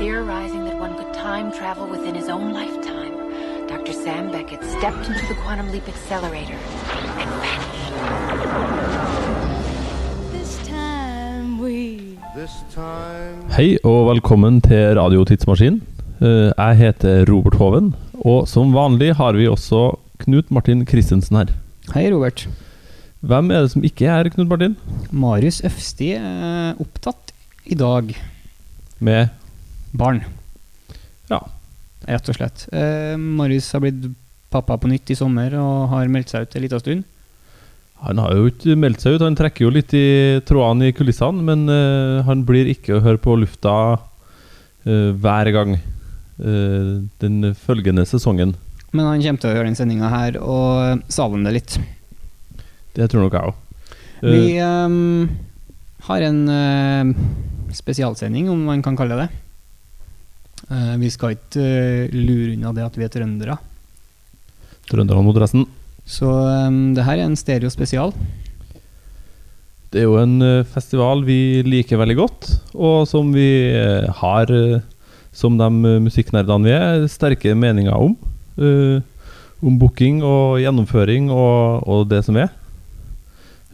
Theorizing that one could time travel within his own lifetime, Dr. Sam Beckett stepped into the quantum leap accelerator and vanished. This time we This time Hei og velkommen til Radio Tidsmaskin. Eh, Jeg heter Robert Hoven, og som vanlig har vi også Knut Martin Christensen her. Hei, Robert. Hvem er det som ikke er Knut Martin? Marius Øfsti er opptatt i dag. Med Barn, Ja. rett og slett. Eh, Marius har blitt pappa på nytt i sommer og har meldt seg ut en liten stund. Han har jo ikke meldt seg ut, han trekker jo litt i trådene i kulissene, men eh, han blir ikke å høre på lufta eh, hver gang eh, den følgende sesongen. Men han kommer til å gjøre den sendinga her og salen det litt. Det tror nok jeg òg. Vi ehm, har en eh, spesialsending, om man kan kalle det det. Eh, vi skal ikke eh, lure unna det at vi er trøndere. Trønderne mot resten. Så um, det her er en stereo spesial. Det er jo en eh, festival vi liker veldig godt, og som vi eh, har, eh, som de eh, musikknerdene vi er, sterke meninger om. Uh, om booking og gjennomføring og, og det som er.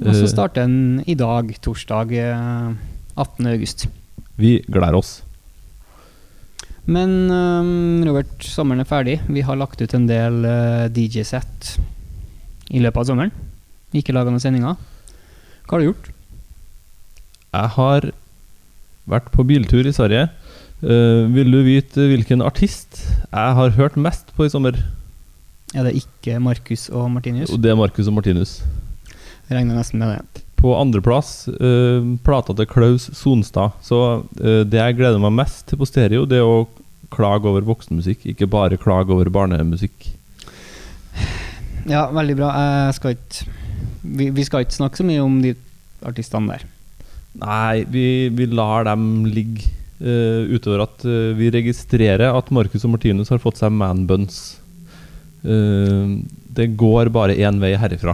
Og så Eh, starter den i dag, torsdag eh, 18. august. Vi gleder oss. Men um, Robert, sommeren er ferdig. Vi har lagt ut en del uh, DJ-sett i løpet av sommeren. Ikke laga noen sendinger. Hva har du gjort? Jeg har vært på biltur i Sverige. Uh, vil du vite hvilken artist jeg har hørt mest på i sommer? Er det ikke Markus og Martinus? Og det er Markus og Martinus. Jeg regner nesten med det. På andreplass uh, plata til Klaus Sonstad. Så eh, det jeg gleder meg mest til på stereo, det er å klage over voksenmusikk, ikke bare klage over barnemusikk. Ja, veldig bra. Jeg skal ikke vi, vi skal ikke snakke så mye om de artistene der. Nei, vi, vi lar dem ligge. Uh, utover at uh, vi registrerer at Marcus og Martinus har fått seg manbuns. Uh, det går bare én vei herifra.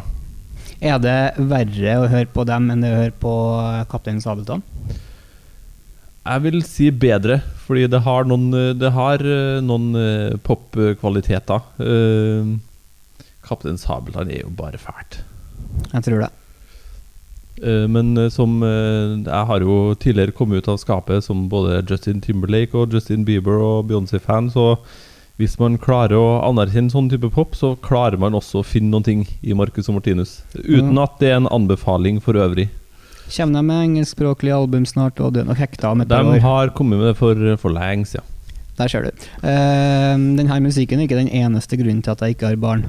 Er det verre å høre på dem enn det å høre på eh, Kaptein Sabeltann? Jeg vil si bedre, fordi det har noen, eh, det har eh, noen popkvaliteter. Uh, Kaptein Sabeltann er jo bare fælt. Jeg tror det. Men som Jeg har jo tidligere kommet ut av skapet som både Justin Timberlake og Justin Bieber og Beyoncé-fan, så hvis man klarer å anerkjenne sånn type pop, så klarer man også å finne noen ting i Marcus og Martinus. Uten Mm. at det er en anbefaling for øvrig. Kommer de med engelskspråklig album snart, og du er nok hekta om et De år? har kommet med det for, for lenge siden. Der ser du. Uh, denne musikken er ikke den eneste grunnen til at jeg ikke har barn.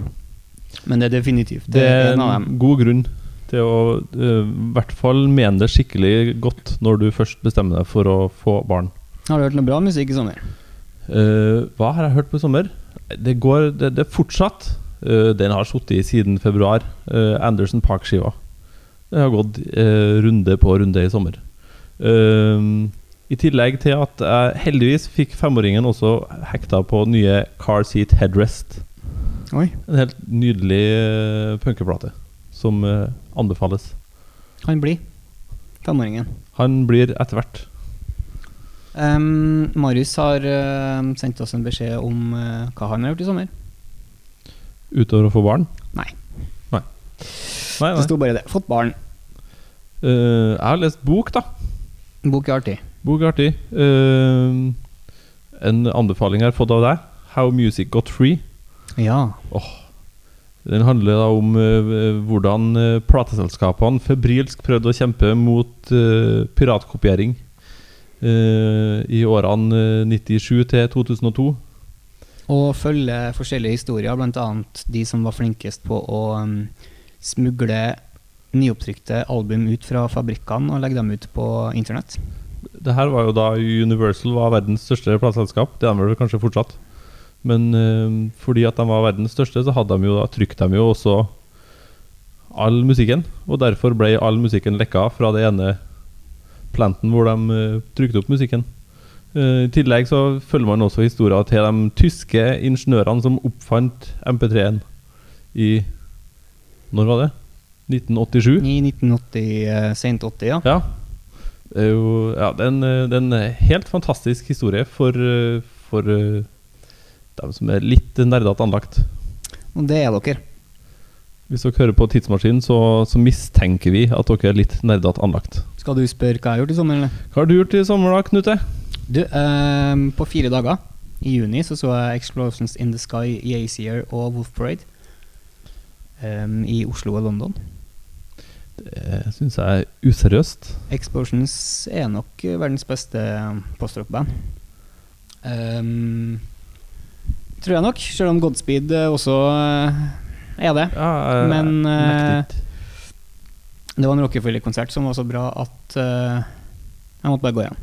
Men det er definitivt Det er en av en god grunn til å eh, i hvert fall mene det skikkelig godt når du først bestemmer deg for å få barn. Har du hørt noe bra musikk i sommer? Eh, hva har jeg hørt på i sommer? Det går Det, det fortsatt. uh, den har sittet siden februar. Uh, Anderson Park-skiva. Det har gått runde på runde i sommer. I tillegg til at jeg heldigvis fikk femåringen også hekta på nye Car Seat Headrest. Oi. En helt nydelig uh, punkeplate som anbefales. Han blir. Femåringen. Han blir etter hvert. Um, Marius har uh, sendt oss en beskjed om uh, hva han har gjort i sommer. Utover å få barn? Nei. Nei, nei. Det sto bare det. Fått barn. Uh, jeg har lest bok, da. Bok er artig. Bok er artig. Eh, en anbefaling jeg har fått av deg. 'How Music Got Free'. Ja. Den handler da om uh, hvordan plateselskapene febrilsk prøvde å kjempe mot piratkopiering i årene eh, 97 til 2002. Og følge forskjellige historier, bl.a. de som var flinkest på å um, smugle nyopptrykte album ut fra fabrikkene og legge dem ut på internett. Det her var jo da Universal var verdens største plateselskap. Det er de vel kanskje fortsatt. Men eh, fordi at de var verdens største, så hadde de jo da trykt dem jo også all musikken. Og derfor ble all musikken lekka fra det ene planten hvor de uh, trykte opp musikken. Uh, I tillegg så følger man også historien til de tyske ingeniørene som oppfant MP3-en i Når var det? 1987? I 1980, eh, sent 80, ja. Ja. Det er jo ja, det er en, det er en helt fantastisk historie for, for dem som er litt nerdete anlagt. Og det er dere. Hvis dere hører på Tidsmaskinen, så, så mistenker vi at dere er litt nerdete anlagt. Skal du spørre hva jeg har gjort i sommer, eller? Hva har du gjort i sommer, da, Knute? Du, ehm, på fire dager i juni så så jeg Explosions in the Sky, Yazier og Wolf Parade. ehm, I Oslo og London. Det syns jeg er useriøst. Explosions er nok verdens beste postrock-band. Ehm, tror jeg nok, selv om Godspeed eh, også eh, er det. Ja, uh, Men, ikke. Det var en Rockefeller-konsert som var så bra at uh, jeg måtte bare gå igjen.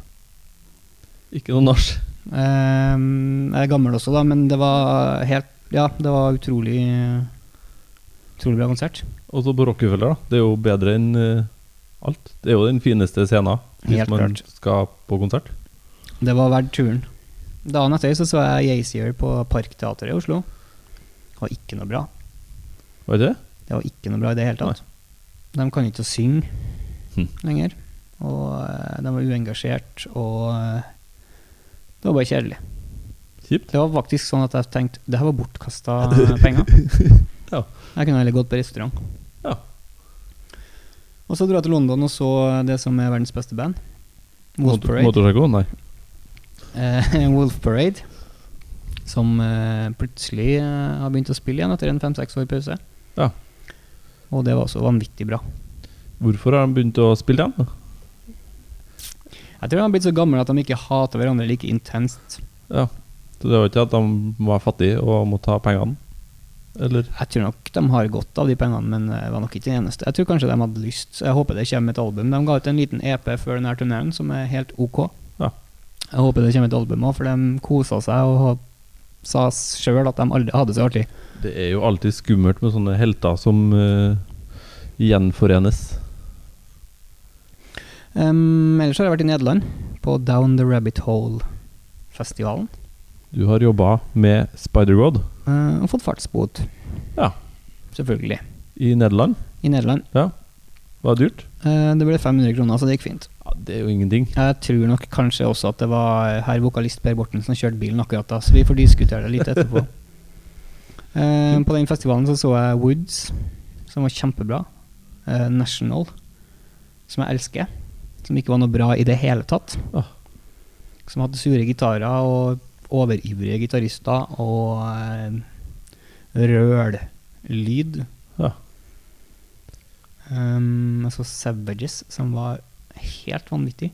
Ikke noe nach. Ehm, jeg er gammel også, da, men det var helt Ja, det var utrolig Utrolig bra konsert. Og så på Rockefeller, da. Det er jo bedre enn alt. Det er jo den fineste scenen hvis Helt man klart. skal på konsert. Det var verdt turen. Dagen etter så, så jeg Yazier på Parkteatret i Oslo. Det var ikke noe bra. Var det det? Det var ikke noe bra i det hele tatt. De kan ikke synge Hm. lenger. Og eh, de var uengasjert, og eh, det var bare kjedelig. Kjipt. Det var faktisk sånn at jeg tenkte det her var bortkasta penger. Ja. Jeg kunne heller gått på restaurant. Ja. Og så dro jeg til London og så det som er verdens beste band. Wolf Parade. Motorpsycho? Nei. Eh, Wolf Parade. Som eh, plutselig eh, har begynt å spille igjen etter en fem-seks år pause. Ja. Og det var også vanvittig bra. Hvorfor har de begynt å spille igjen? da? Jeg tror de har blitt så gamle at de ikke hater hverandre like intenst. Ja. Så det var ikke at de var fattige og måtte ha pengene? Eller? Jeg tror nok de har godt av de pengene, men det var nok ikke den eneste. Jeg tror kanskje de hadde lyst. Jeg håper det kommer et album. De ga ut en liten EP før denne turneen som er helt ok. Ja. Jeg håper det kommer et album òg, for de kosa seg og ha- sa sjøl at de aldri hadde så artig. Det er jo alltid skummelt med sånne helter som uh, gjenforenes. Um, ellers har jeg vært i Nederland, på Down the Rabbit Hole-festivalen. Du har jobba med Spider-God Uh, og fått fartsbot. Ja. Selvfølgelig. i Nederland. I Nederland. Var det dyrt? Uh, det ble 500 kroner, så det gikk fint. Det er jo ingenting. Jeg tror nok kanskje også at det var herr vokalist Per Borten som kjørte bilen akkurat da, så vi får diskutere det litt etterpå. uh, på den festivalen så så jeg Woods, som var kjempebra. Uh, National, som jeg elsker. Som ikke var noe bra i det hele tatt. Oh. Som hadde sure gitarer og overivrige gitarister og uh, røllyd. Ja. Um, jeg så Savages, som var helt vanvittig.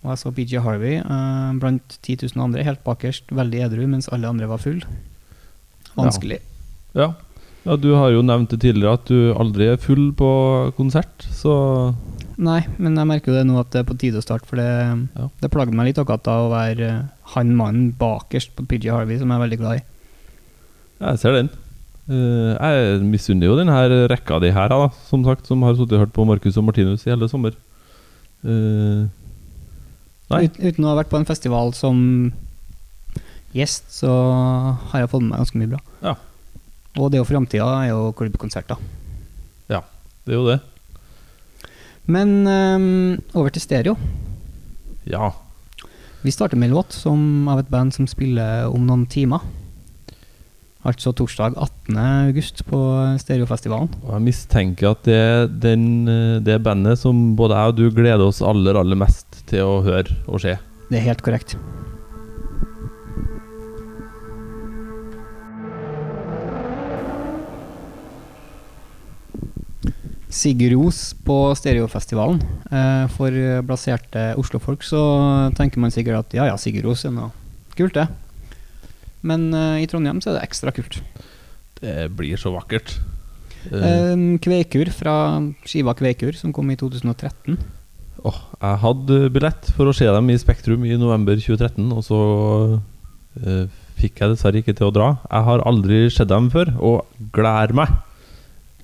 Og jeg så PJ Harvey eh, blant 10 000 andre, helt bakerst, veldig edru, mens alle andre var full. Vanskelig. Ja. ja, du har jo nevnt det tidligere at du aldri er full på konsert, så Nei, men jeg merker jo det nå at det er på tide å starte, for det, Ja. det plager meg litt akkurat da å være eh, han mannen bakerst på PJ Harvey, som jeg er veldig glad i. jeg ser den. Eh, jeg misunner jo denne rekka di her, da, som sagt, som har sittet og hørt på Marcus og Martinus i hele sommer. Uh. Uten å ha vært på en festival som gjest, så har jeg fått med meg ganske mye bra. Ja. Og det og framtida er jo klubbkonserter. det er jo det. Men um, over til stereo. Ja. Vi starter med en låt som, av et band som spiller om noen timer. Altså torsdag 18. august på Stereofestivalen. Og jeg mistenker at det er den, eh, det bandet som både jeg og du gleder oss aller, aller mest til å høre og se. Det er helt korrekt. Sigurd Ros på Stereofestivalen. Eh, for blaserte Oslo-folk så tenker man sikkert at ja ja, Sigurd Ros er noe kult, det. Men eh, i Trondheim så er det ekstra kult. Det blir så vakkert. Eh, Eh, Kveikur fra skiva Kveikur, som kom i 2013. åh, jeg hadde billett for å se dem i Spektrum i november 2013, og så uh, fikk jeg dessverre ikke til å dra. Jeg har aldri sett dem før, og gleder meg.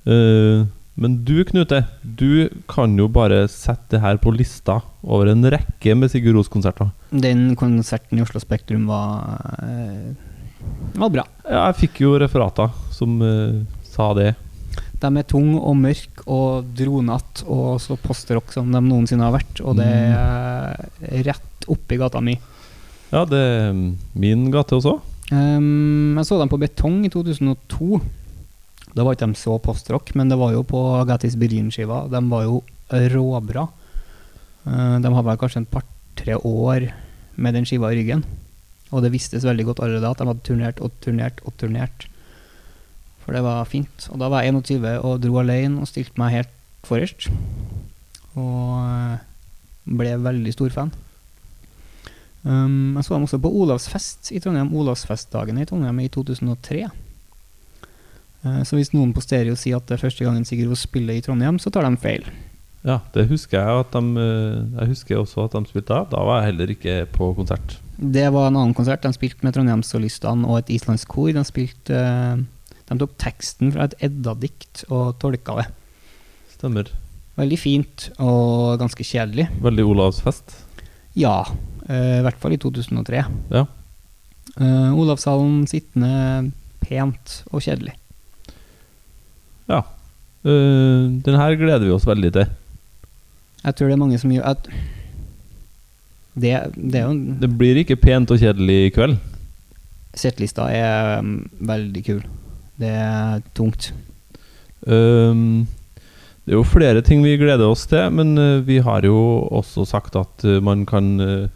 Eh, men du, Knute, du kan jo bare sette det her på lista over en rekke med Sigurd Ros-konserter. Den konserten i Oslo Spektrum var, øh, var bra. Ja, jeg fikk jo referater som øh, sa det. De er tung og mørk og dronete og så postrock som de noensinne har vært. Og det er rett oppi gata mi. Ja, det er min gate også. Um, jeg så dem på Betong i 2002. Da var ikke de så postrock, men det var jo på Gattis Berlin-skiva. De var jo råbra. Uh, de har vel kanskje en par-tre år med den skiva i ryggen. Og det vistes veldig godt allerede at de hadde turnert og turnert og turnert. For det var fint. Og da var jeg 21 og dro alene og stilte meg helt forrest. Og eh, ble veldig stor fan. Um, jeg så dem også på Olavsfest i Trondheim, Olavsfestdagene i Trondheim i 2003. Uh, så hvis noen på stereo sier at det er første gangen Sigurd Vos spiller i Trondheim, så tar de feil. Ja, det husker jeg at de eh, Jeg husker også at de spilte da. Da var jeg heller ikke på konsert. Det var en annen konsert. De spilte med Trondheimssolistene og et islandsk kor. De, spilte, uh, de tok teksten fra et Edda-dikt og tolka det. Stemmer. Veldig fint og ganske kjedelig. Veldig Olavsfest. Ja, eh, i hvert fall i 2003. Ja. Olavshallen sittende pent og kjedelig. Ja. Uh, den her gleder vi oss veldig til. Jeg tror det er mange som gjør at det, det er jo Det blir ikke pent og kjedelig i kveld. Settlista er um, veldig kul. Det er tungt. Um, det er jo flere ting vi gleder oss til, men uh, vi har jo også sagt at uh, man kan uh,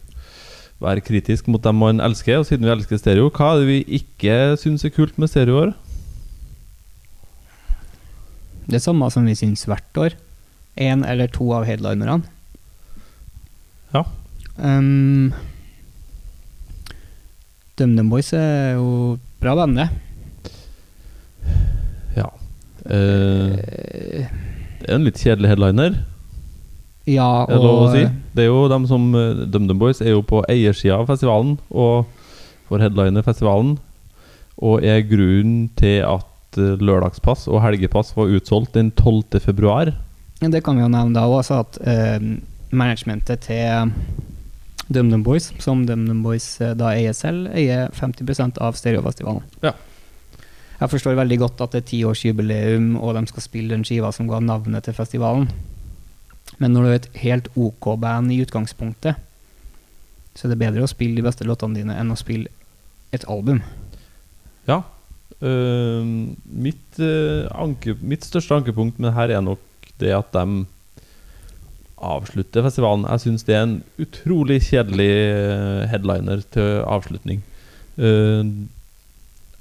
være kritisk mot dem man elsker. Og siden vi elsker stereo, hva er det vi ikke syns er kult med stereoer? Det samme som vi syns hvert år. Én eller to av headlinerne. Ja. Um, DumDum Boys er jo bra band, det. Ja. Uh, det er en litt kjedelig headliner, Ja, er det lov å si. Det er jo dem som uh, DumDum Boys er jo på eiersida av festivalen og får headliner festivalen. Og er grunnen til at uh, lørdagspass og helgepass var utsolgt den 12. februar. Det kan vi jo nevne da også, at eh, managementet til DumDum Boys, som DumDum Boys eh, da eier selv, eier 50% av Stereofestivalen. Ja. Jeg forstår veldig godt at det er tiårsjubileum, og de skal spille den skiva som ga navnet til festivalen. Men når du er et helt OK band i utgangspunktet, så er det bedre å spille de beste låtene dine enn å spille et album. Ja. Uh, mitt, uh, anke, mitt største ankepunkt med det her er nok det at de avslutter festivalen. Jeg syns det er en utrolig kjedelig uh, headliner til avslutning. Uh,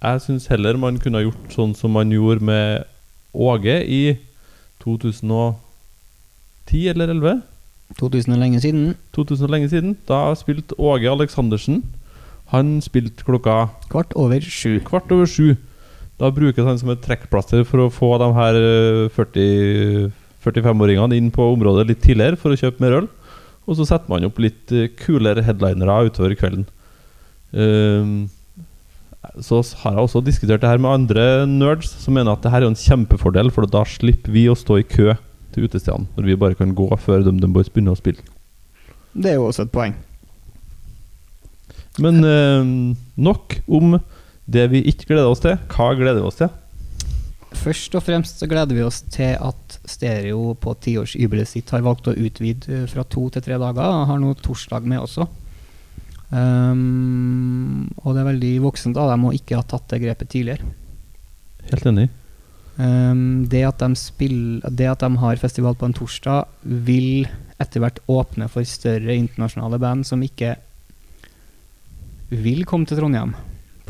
jeg syns heller man kunne ha gjort sånn som man gjorde med Åge i 2010 eller 2011. 2000 er lenge siden. 2000 og lenge siden. Da spilte Åge Aleksandersen. Han spilte klokka Kvart over sju. kvart over sju. Da brukes han som et trekkplaster for å få de her eh, 40 45-åringene inn på området litt tidligere for å kjøpe mer øl. Og så setter man opp litt eh, kulere headlinere utover kvelden. Ehm, så har jeg også diskutert det her med andre nerds som mener at det her er en kjempefordel, for da slipper vi å stå i kø til utestedene når vi bare kan gå før DumDum Boys begynner å spille. Det er jo også et poeng. Men ehm, nok om det vi ikke gleder oss til. Hva gleder vi oss til? Først og fremst så gleder vi oss til at Stereo på tiårsjubileet sitt har valgt å utvide eh, fra to til tre dager. Har nå torsdag med også. Um, og det er veldig voksent av dem å ikke ha tatt det grepet tidligere. Helt enig. Um, det, at de spiller, det at de har festival på en torsdag, vil etter hvert åpne for større internasjonale band som ikke vil komme til Trondheim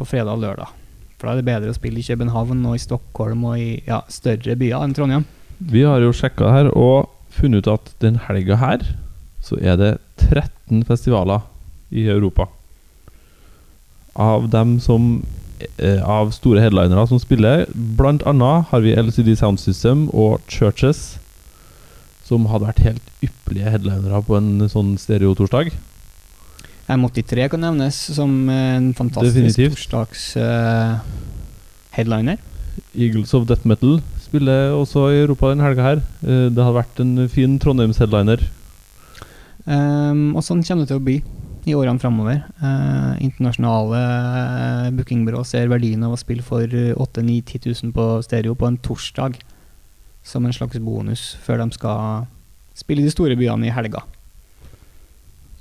på fredag og lørdag. For da er det bedre å spille i København og i Stockholm og i ja, større byer enn Trondheim. Vi har jo sjekka her og funnet ut at den helga her så er det 13 festivaler i Europa. Av dem som eh, Av store headlinere som spiller, blant annet har vi LCD Sound System og Churches, som hadde vært helt ypperlige headlinere på en sånn stereotorsdag. M83 kan nevnes som en fantastisk Definitivt. torsdags eh, headliner. Eagles of Death Metal spiller også i Europa denne helga her. Eh, Det hadde vært en fin Trondheims-headliner. Um, og sånn kommer det til å bli i årene framover. Uh, internasjonale uh, bookingbyrå ser verdien av å spille for 8 9 10 000 på stereo på en torsdag. som en slags bonus før de skal spille i de store byene i helga.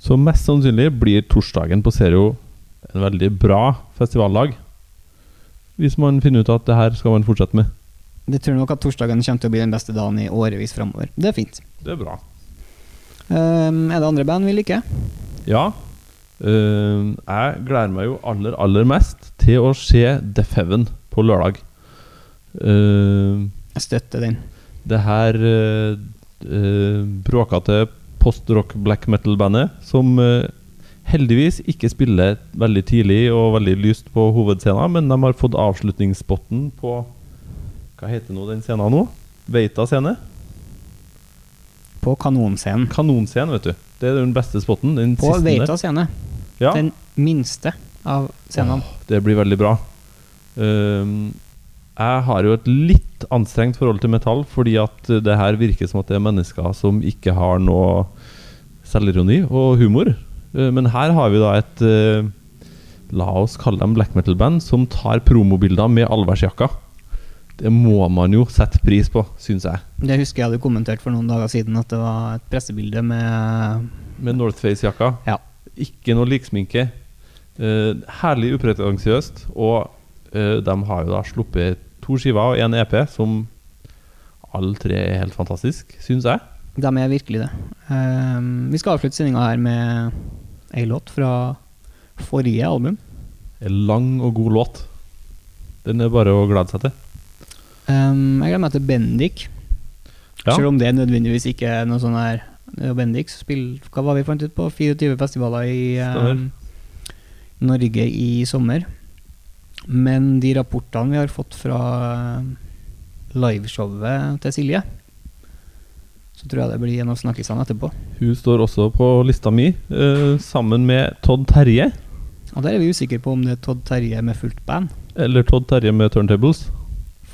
Så mest sannsynlig blir torsdagen på Serio en veldig bra festivallag. Hvis man finner ut at det her skal man fortsette med. Det tror nok at torsdagen kommer til å bli den beste dagen i årevis framover. Det er fint. Det er bra. Um, er det andre band vi liker? Ja. øh, jeg gleder meg jo aller, aller mest til å se The Heaven på lørdag. Uh, Jeg støtter den. det her uh, uh, bråkete post-rock black metal-bandet som øh, heldigvis ikke spiller veldig tidlig og veldig lyst på hovedscenen, men de har fått avslutningsspotten på Hva heter nå den scenen nå? Veita scene? På Kanonscenen. Kanonscenen, vet du. Det er den beste spotten. Den På Veita scene. Ja. Den minste av scenene. Oh, det blir veldig bra. Ehm, jeg har jo et litt anstrengt forhold til metall, fordi at det her virker som at det er mennesker som ikke har noe selvironi og humor. Eh, men her har vi da et eh, La oss kalle dem black metal-band som tar promobilder med allværsjakka. Det må man jo sette pris på, syns jeg. Det husker jeg hadde kommentert for noen dager siden, at det var et pressebilde med Med Northface-jakka. Ja. Ikke noe liksminke. Eh, herlig upretensiøst. Og Uh, de har jo da sluppet to skiver og én EP, som alle tre er helt fantastisk, syns jeg. De er virkelig det. Um, vi skal avslutte sendinga her med ei låt fra forrige album. En lang og god låt. Den er bare å glede seg til. Um, jeg gleder meg til Bendik. Ja. Selv om det nødvendigvis ikke er noe sånn her er Bendik spill, Hva var vi fant ut på? 24 festivaler i um, Norge i sommer. Men de rapportene vi har fått fra um, liveshowet til Silje, så tror jeg det blir en av snakkisene etterpå. Hun står også på lista mi, eh, sammen med Todd Terje. Og der er vi usikre på om det er Todd Terje med fullt band. Eller Todd Terje med Turntables.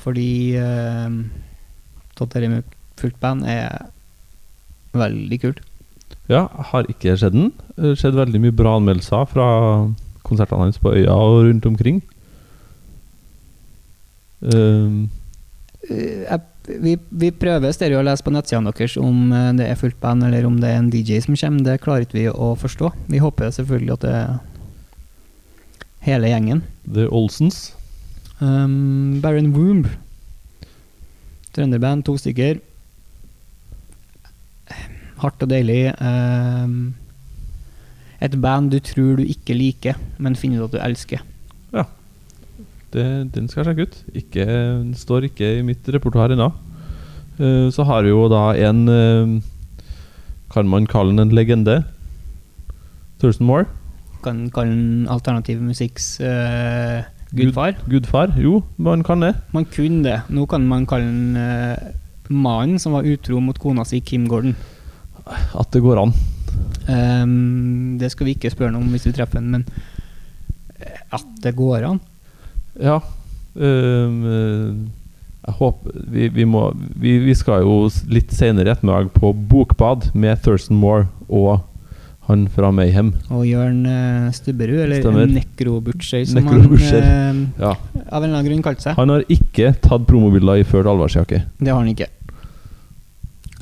Fordi eh, Todd Terje med fullt band er veldig kult. Ja, har ikke sett den. Skjedd veldig mye bra anmeldelser fra konsertene hans på øya og rundt omkring. Jeg, vi, vi prøver stereo å lese på nettsidene deres om eh, det er fullt band eller om det er en DJ som kommer. Det klarer ikke vi å forstå. Vi håper selvfølgelig at det er hele gjengen. The Olsens. Um, Baron Womb. Trønderband, to stykker. Hardt og deilig. Um, et band du tror du ikke liker, men finner ut at du elsker. Det, den skal jeg sjekke ut. Ikke, den står ikke i mitt repertoar ennå. Uh, så har vi jo da en uh, Kan man kalle den en legende? Thurston Moore. Kan kalle den alternativ musikks uh, gudfar. Gud, gudfar. Jo, man kan det. Man kunne det. Nå kan man kalle den mannen som var utro mot kona si, Kim Gordon. At det går an. Um, det skal vi ikke spørre noe om hvis vi treffer ham, men at det går an. Ja. eh, jeg håper vi, vi må vi, vi skal jo litt senere i ettermiddag på bokbad med Thurston Moore og han fra Mayhem. Og Jørn uh, Stubberud, eller Stemmer. Necrobutcher, som Necrobutcher. han uh, Ja. av en eller annen grunn kalte seg. Han har ikke tatt promobilder iført allværsjakke. Det har han ikke.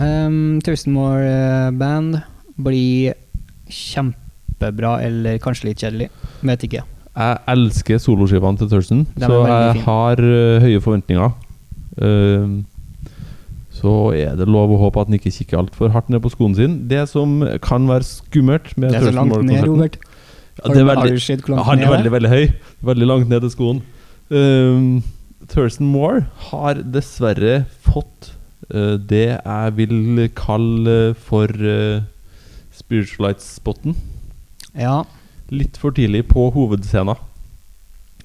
Um, Thurston Moore eh, Band blir kjempebra, eller kanskje litt kjedelig. Vet ikke. Jeg elsker soloskivene til Thurston, er så jeg har uh, høye forventninger. Uh, så er det lov å håpe at han ikke kikker altfor hardt ned på skoen sin. Det som kan være skummelt med Det er så langt ned, Robert. ja, det er Har du- veldig, har du sett hvor langt Han er det er? veldig, veldig høy. Veldig langt ned til skoen. Um, Thurston Moore har dessverre fått uh, det jeg vil kalle for uh, spiritualites-spotten. Ja, Litt for tidlig på hovedscenen.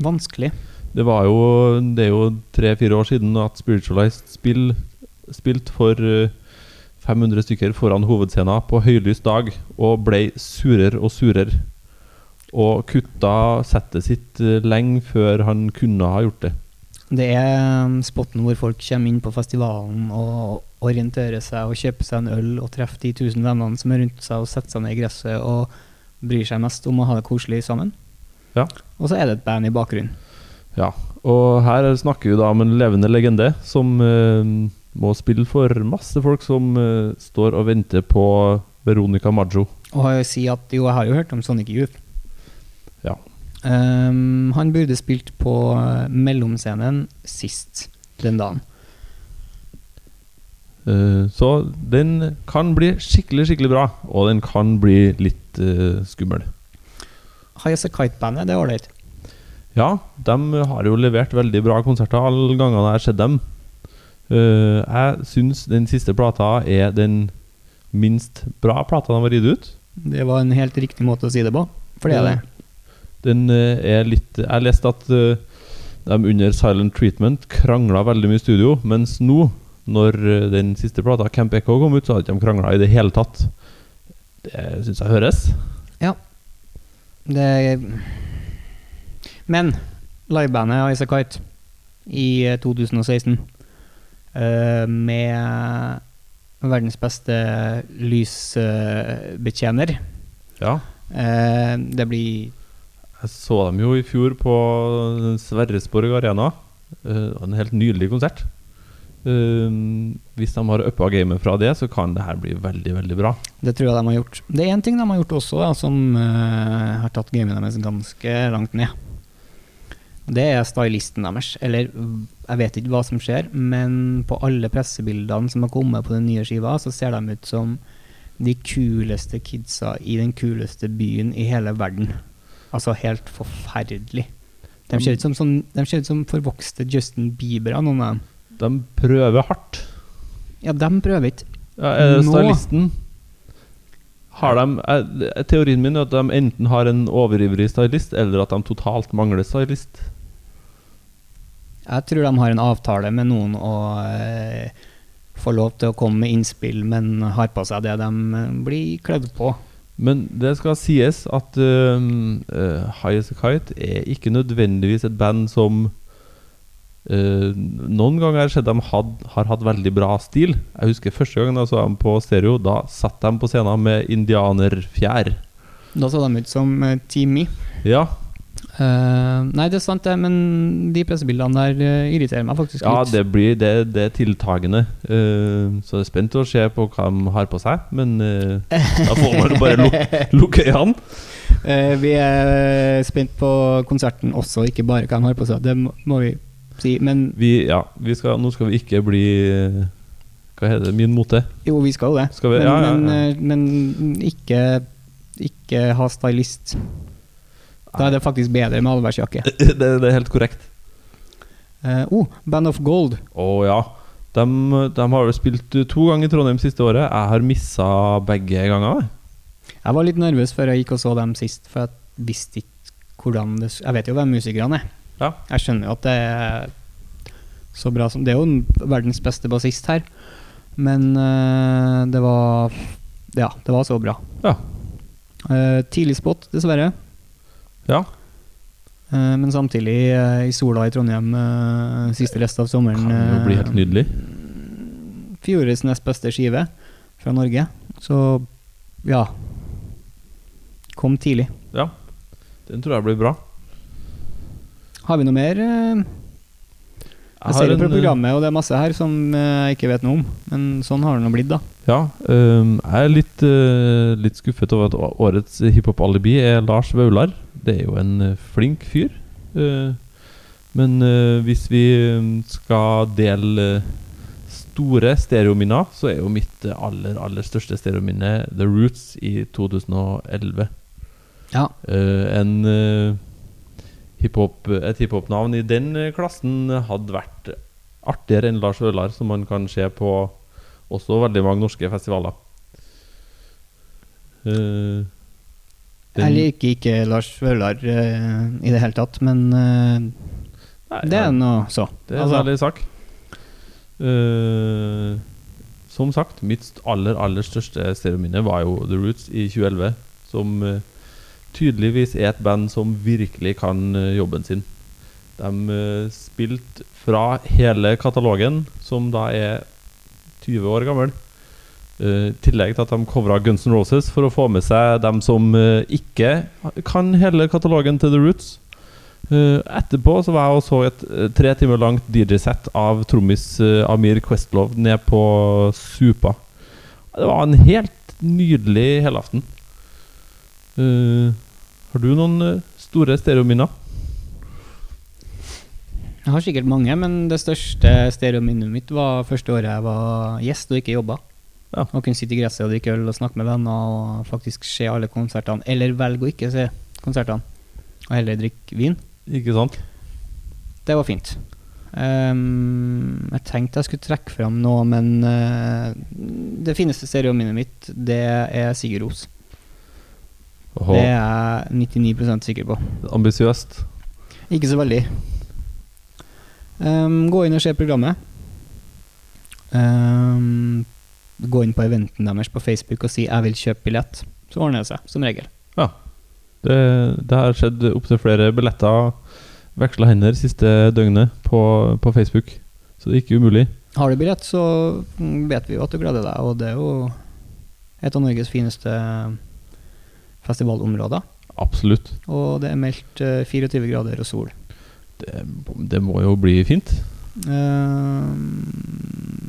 vanskelig. Det var jo Det er jo tre-fire år siden at Spiritualized spill, spilt for eh, 500 stykker foran hovedscenen på høylys dag, og ble surere og surere. Og kutta settet sitt eh, lenge før han kunne ha gjort det. Det er um, spotten hvor folk kommer inn på festivalen og orienterer seg og kjøper seg en øl og treffer de tusen vennene som er rundt seg og setter seg ned i gresset og bryr seg mest om å ha det koselig sammen. Ja. Og så er det et band i bakgrunnen. Ja, og her snakker vi da om en levende legende som uh, Må spille for masse folk som uh, står og venter på Veronica Maggio. Og jeg si at jo, jeg har jo hørt om Sonic Youth. Ja. Um, han burde spilt på eh, mellomscenen sist den dagen. Eh, så den kan bli skikkelig, skikkelig bra, og den kan bli litt eh, skummel. High As A Kite-bandet, det er ålreit. Ja, de har jo levert veldig bra konserter alle gangene jeg har sett dem. Eh, jeg syns den siste plata er den minst bra plata de har gitt ut. Det var en helt riktig måte å si det på, for det er det. Den er litt Jeg leste at de under Silent Treatment krangla veldig mye i studio, mens nå, når eh, den siste plata, Camp Echo, kom ut, så hadde de ikke krangla i det hele tatt. Det syns jeg høres. Ja. Det Men livebandet Ice Kite i eh, 2016 eh, med verdens beste lysbetjener Ja. eh, Det blir Jeg så dem jo i fjor på Sverresborg Arena. Eh, en helt nydelig konsert. Eh, hvis de har uppa gamet fra det, så kan det her bli veldig, veldig bra. Det tror jeg de har gjort. Det er én ting de har gjort også, da, som uh, har tatt gamet deres ganske langt ned. Det er stylisten deres. Eller jeg vet ikke hva som skjer, men på alle pressebildene som har kommet på den nye skiva, så ser de ut som de kuleste kidsa i den kuleste byen i hele verden. Altså helt forferdelig. De ser ut som, sånn, som forvokste Justin Bieber av noen av dem. De prøver hardt. Ja, de prøver ikke. Ja, er det stylisten har de, er, Teorien min er at de enten har en overivrig stylist, eller at de totalt mangler stylist. Jeg tror de har en avtale med noen å eh, få lov til å komme med innspill, men har på seg det de eh, blir kledd på. Men det skal sies at uh, uh, High As A Kite er ikke nødvendigvis et band som uh, Noen ganger har jeg sett de had, har hatt veldig bra stil. Jeg husker første gang jeg så dem på stereo. Da satt de på scenen med indianerfjær. Da så de ut som uh, Team Me. Ja, Uh, nei, det er sant, det, men de pressebildene der irriterer meg faktisk ja litt. det blir det, det er tiltagende. Så jeg er spent å se på hva de har på seg. Men da får man bare luk, lukke øynene. Vi er spent på konserten også, ikke bare hva de har på seg. Det må, må vi si. Men Vi, ja, vi skal, nå skal vi ikke bli Hva heter det? Min mote. jo, vi skal jo det. Skal vi- men, ja, ja. Men, eh, men ikke, ikke ha stylist. Da er det faktisk bedre med allværsjakke. det, det er helt korrekt. Uh, oh, Band of Gold. Å ja. De, de har jo spilt uh, to ganger i Trondheim siste året. Jeg har missa begge ganger. Jeg var litt nervøs før jeg gikk og så dem sist, for jeg visste ikke hvordan det Jeg vet jo hvem musikerne er. Ja. Jeg skjønner jo at det er så bra som Det er jo verdens beste bassist her, men uh, det var Ja, det var så bra. Ja. Uh, tidlig spot, dessverre. Ja. Uh, men samtidig i sola i Trondheim siste rest av sommeren. Kan jo bli helt nydelig. Fjorårets nest beste skive fra Norge. Så ja. Kom tidlig. Ja. Den tror jeg blir bra. Har vi noe mer? eh? Jeg ser jo på uh, programmet, og det er masse her som eh, jeg ikke vet noe om. Men sånn har det nå blitt, da. Ja. um, jeg er litt, uh, litt skuffet over at årets hiphop-alibi er Lars Vaular. Det er jo en flink fyr. Uh, men uh, hvis vi um, skal dele store stereominner, så er jo mitt aller, aller største stereominne The Roots i 2011. Ja. Eh, en eh, hiphop, et hiphop-navn i den eh, klassen hadde vært artigere enn Lars Ølar, som man kan se på også veldig mange norske festivaler. Uh, Jeg liker ikke Lars Vaular uh, i det hele tatt, men uh, Nei, det er nå så. Det er en Altså, ærlig sak. Eh, som sagt, mitt aller, aller største stereominne var jo The Roots i 2011. Som eh, tydeligvis er et band som virkelig kan eh, jobben sin. De uh, spilte fra hele katalogen, som da er 20 år gammel. Eh, I tillegg til at de covra Guns N' Roses for å få med seg dem som eh, ikke kan hele katalogen til The Roots. Eh, etterpå så var jeg og så et eh, tre timer langt DJ-sett av trommis eh, Amir Questlove ned på Supa. Det var en helt nydelig helaften. Eh, har du noen eh, store stereominner? Jeg har sikkert mange, men det største stereominnet mitt var første året jeg var gjest og ikke jobba. Ja. Og kunne sitte i gresset og drikke øl og snakke med venner og faktisk se alle konsertene. Eller velge å ikke se konsertene, og heller drikke vin. Ikke sant? Det var fint. Um, jeg tenkte jeg skulle trekke fram noe, men uh, det fineste stereominnet mitt, det er Sigurd Ros. Åhå, Det er jeg 99% sikker på. Ambisiøst. Ikke så veldig. Um, gå inn og se programmet. Um, gå inn på eventen deres på Facebook og si 'jeg vil kjøpe billett'. Så ordner det seg, som regel. Det, det har skjedd opptil flere billetter veksla hender siste døgnet på, på Facebook. Så det er ikke umulig. Har du billett, så vet vi jo at du gleder deg, og det er jo et av Norges fineste festivalområder. Absolutt. Og det er meldt eh, 24 grader og sol. Det, det må jo bli fint. Uh,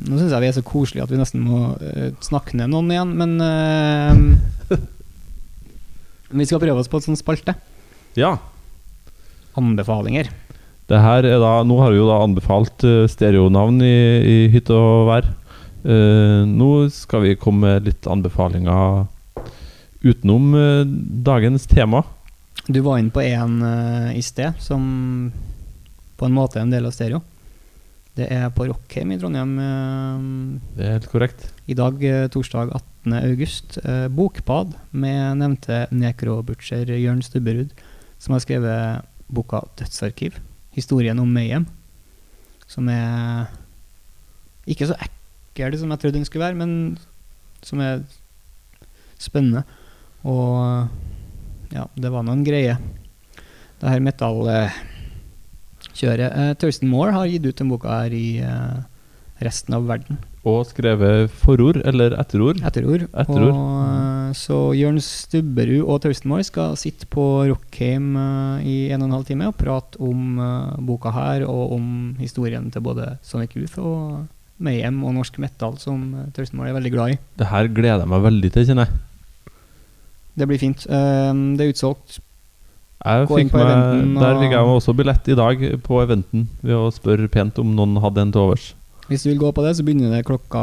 nå syns jeg vi er så koselige at vi nesten må uh, snakke ned noen igjen, men uh, Vi skal prøve oss på et sånt spalte. Ja. Anbefalinger. Det her er da, Nå har vi jo da anbefalt eh, stereonavn i, i hytte og vær. Eh, nå skal vi komme med litt anbefalinger utenom eh, dagens tema. Du var inne på en uh, i sted som på en måte er en del av stereo. Det er på Rockheim i Trondheim Uh, Det er helt korrekt. i dag, uh, torsdag 18. august. Eh, bokbad med nevnte nekrobutcher Jørn Stubberud, som har skrevet boka 'Dødsarkiv'. Historien om Mayhem. Som er ikke så ekkel som jeg trodde den skulle være, men som er spennende. Og ja, det var noen greie. Det her metallkjøret. uh, Thurston Moore har gitt ut den boka her i uh, resten av verden. Og skrevet forord eller etterord. Etterord. Etterord. Og, uh, så Jørn Stubberud og Thurston Moore skal sitte på Rockheim uh, i en og en halv time og prate om eh, boka her, og om historien til både Sonic Youth og Mayhem og norsk metal, som Thurston Moore er veldig glad i. Det her gleder jeg meg veldig til, kjenner jeg. Det blir fint. Uh, det er utsolgt. Jeg Gå fikk meg, eventen der fikk jeg meg også billett i dag på eventen ved å spørre pent om noen hadde en til overs. Hvis du vil gå på det, så begynner det klokka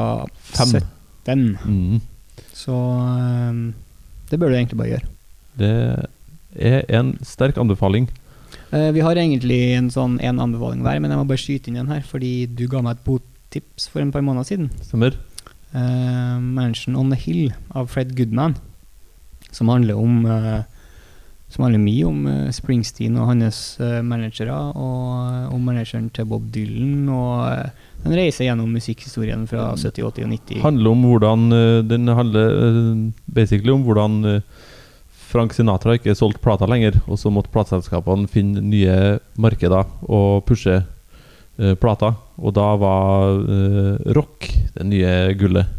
Fem. 17. Mm. Så eh, det bør du egentlig bare gjøre. Det er en sterk anbefaling. Eh, vi har egentlig en sånn en anbefaling hver, men jeg må bare skyte inn en her, fordi du ga meg et bottips for en par måneder siden. Stemmer? Uh, 'Mansion on the Hill' av Fred Goodman, som handler om eh, Som handler mye om eh, Springsteen og hans eh, managere, og om manageren til Bob Dylan, og den reiser reise gjennom musikkhistorien fra 70-, 80- og 90 handler om hvordan Den handler basically om hvordan Frank Sinatra ikke solgte plata lenger, og så måtte plateselskapene finne nye markeder og pushe plata. Og da var rock det nye gullet.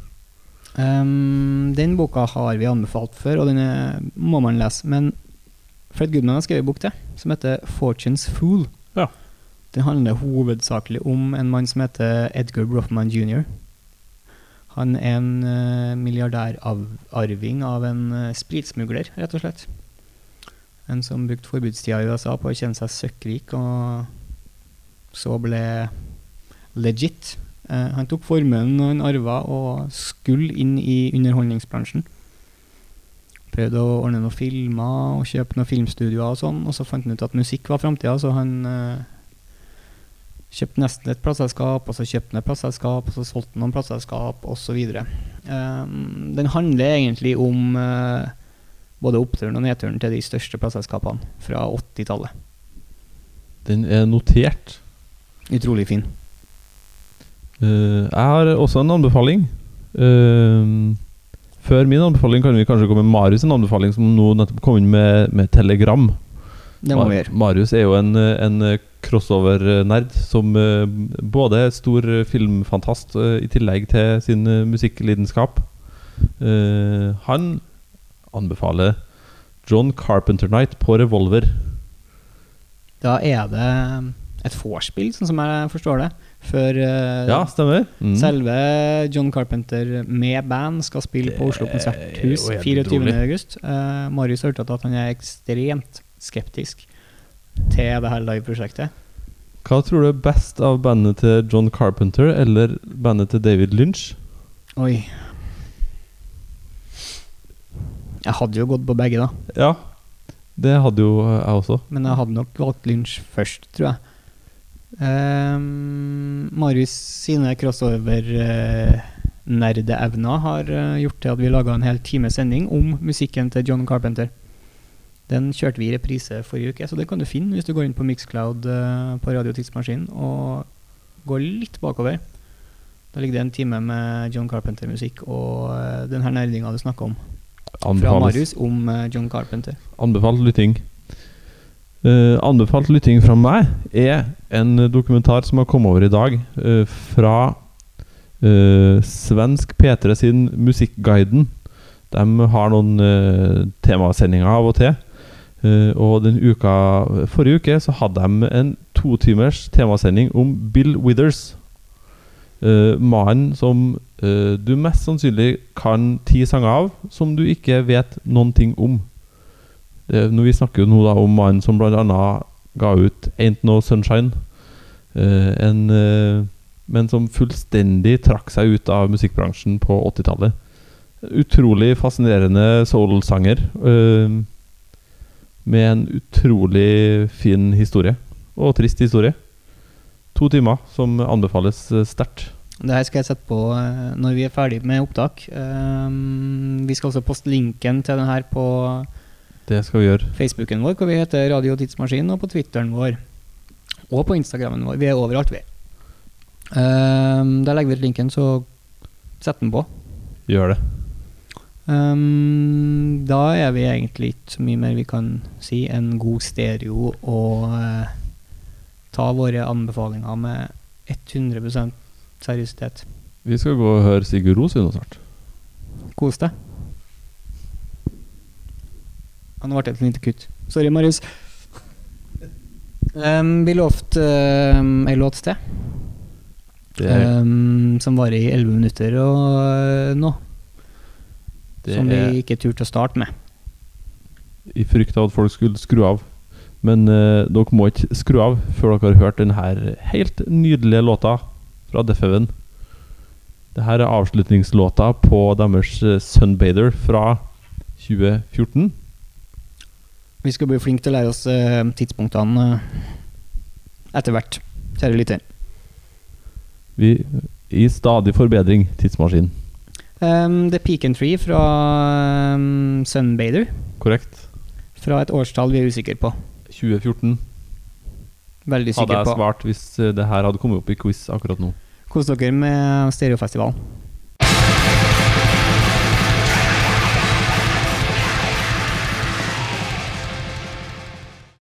Ehm, den boka har vi anbefalt før, og den er, må man lese. Men Fred Goodman har skrevet en bok til, som heter 'Fortune's Fool'. Ja. Den handler hovedsakelig om en mann som heter Edgar Broffman jr. Han er en uh, milliardærarving av en uh, spritsmugler, rett og slett. En som brukte forbudstida i USA på å kjenne seg søkkrik, og så ble legit. Eh, han tok formuen han arva og skulle inn i underholdningsbransjen. Prøvde å ordne noen filmer og kjøpe noen filmstudioer og sånn, og så fant han ut at musikk var framtida, så han eh, kjøpte nesten et plateselskap, og så kjøpte han et plateselskap, og så solgte han noen plateselskap, osv. Um, den handler egentlig om eh, både oppturen og nedturen til de største plateselskapene fra 80-tallet. Den er notert. Utrolig fin. Eh, jeg har også en anbefaling. Uh, før min anbefaling kan vi kanskje gå med Marius' en anbefaling, som nå nettopp kom inn med, med telegram. Det må vi gjøre. Marius er jo en, en crossover-nerd som eh, både er stor filmfantast i tillegg til sin musikklidenskap. Uh, han anbefaler John Carpenter Night på Revolver. Da er det et vorspiel, sånn som jeg forstår det, før eh, Ja. Mm. selve John Carpenter med band skal spille på Oslo er konserthus jo helt 24. august. Eh, Marius hørte at han er ekstremt skeptisk til det her liveprosjektet. Hva tror du er best av bandet til John Carpenter eller bandet til David Lynch? Oi. Jeg hadde jo gått på begge, da. Ja, det hadde jo jeg også. Men jeg hadde nok valgt Lynch først, tror jeg. Um, Marius sine crossover-nerdeevner har eh, gjort til at vi laga en hel times sending om musikken til John Carpenter. Den kjørte vi i reprise forrige uke, så det kan du finne hvis du går inn på Mixcloud eh, på Radio Tidsmaskinen og går litt bakover. Da ligger det en time med John Carpenter-musikk og uh, den her nerdinga du snakka om. Fra Marius om eh, John Carpenter. Anbefalt lytting. Eh, anbefalt lytting fra meg er en dokumentar som har kommet over i dag Uh, fra uh, svensk P3 sin Musikkguiden. De har noen temasendinger av og til. Og den uka Forrige uke så hadde de en totimers temasending om Bill Withers. Uh, mannen som du mest sannsynlig kan ti sanger av, som du ikke vet noen ting om. Det, når vi snakker jo nå da om mannen som bl.a. ga ut 'Ain't No Sunshine', eh, en, eh, men som fullstendig trakk seg ut av musikkbransjen på 80-tallet. Utrolig fascinerende soul-sanger. eh, med en utrolig fin historie. Og trist historie. To timer som anbefales eh, sterkt. Det her skal jeg sette på eh, når vi er ferdig med opptak. Vi skal også poste linken til den her på Det skal vi gjøre. Facebooken vår, hvor vi heter Radio Tidsmaskin, og på Twitteren vår. Og på Instagrammen vår. Vi er overalt, vi. Um, der legger vi ut linken, så sett den på. Gjør det. Um, da er vi egentlig ikke så mye mer vi kan si enn god stereo og uh, ta våre anbefalinger med 100% seriøsitet. Vi skal gå og høre Sigurd Ros nå snart. Kos deg. Ja, Nå ble det et lite kutt. Sorry, Marius. Um, vi lovte um, ei låt til, um, som varer i 11 minutter og uh, nå. det som vi ikke turte å starte med. i frykt av at folk skulle skru av. Men uh, dere må ikke skru av før dere har hørt denne helt nydelige låta fra Defeven. Dette er avslutningslåta på deres eh, Sunbather fra 2014. Vi skal bli flinke til å lære oss eh, tidspunktene uh, etter hvert, kjære lytter. Vi I stadig forbedring, tidsmaskinen. Um, The Peak and Tree fra um, Sunbather. Korrekt? Fra et årstall vi er usikre på. 2014 Veldig hadde sikre jeg på. svart hvis eh, det her hadde kommet opp i quiz akkurat nå. Kos dere med stereofestivalen.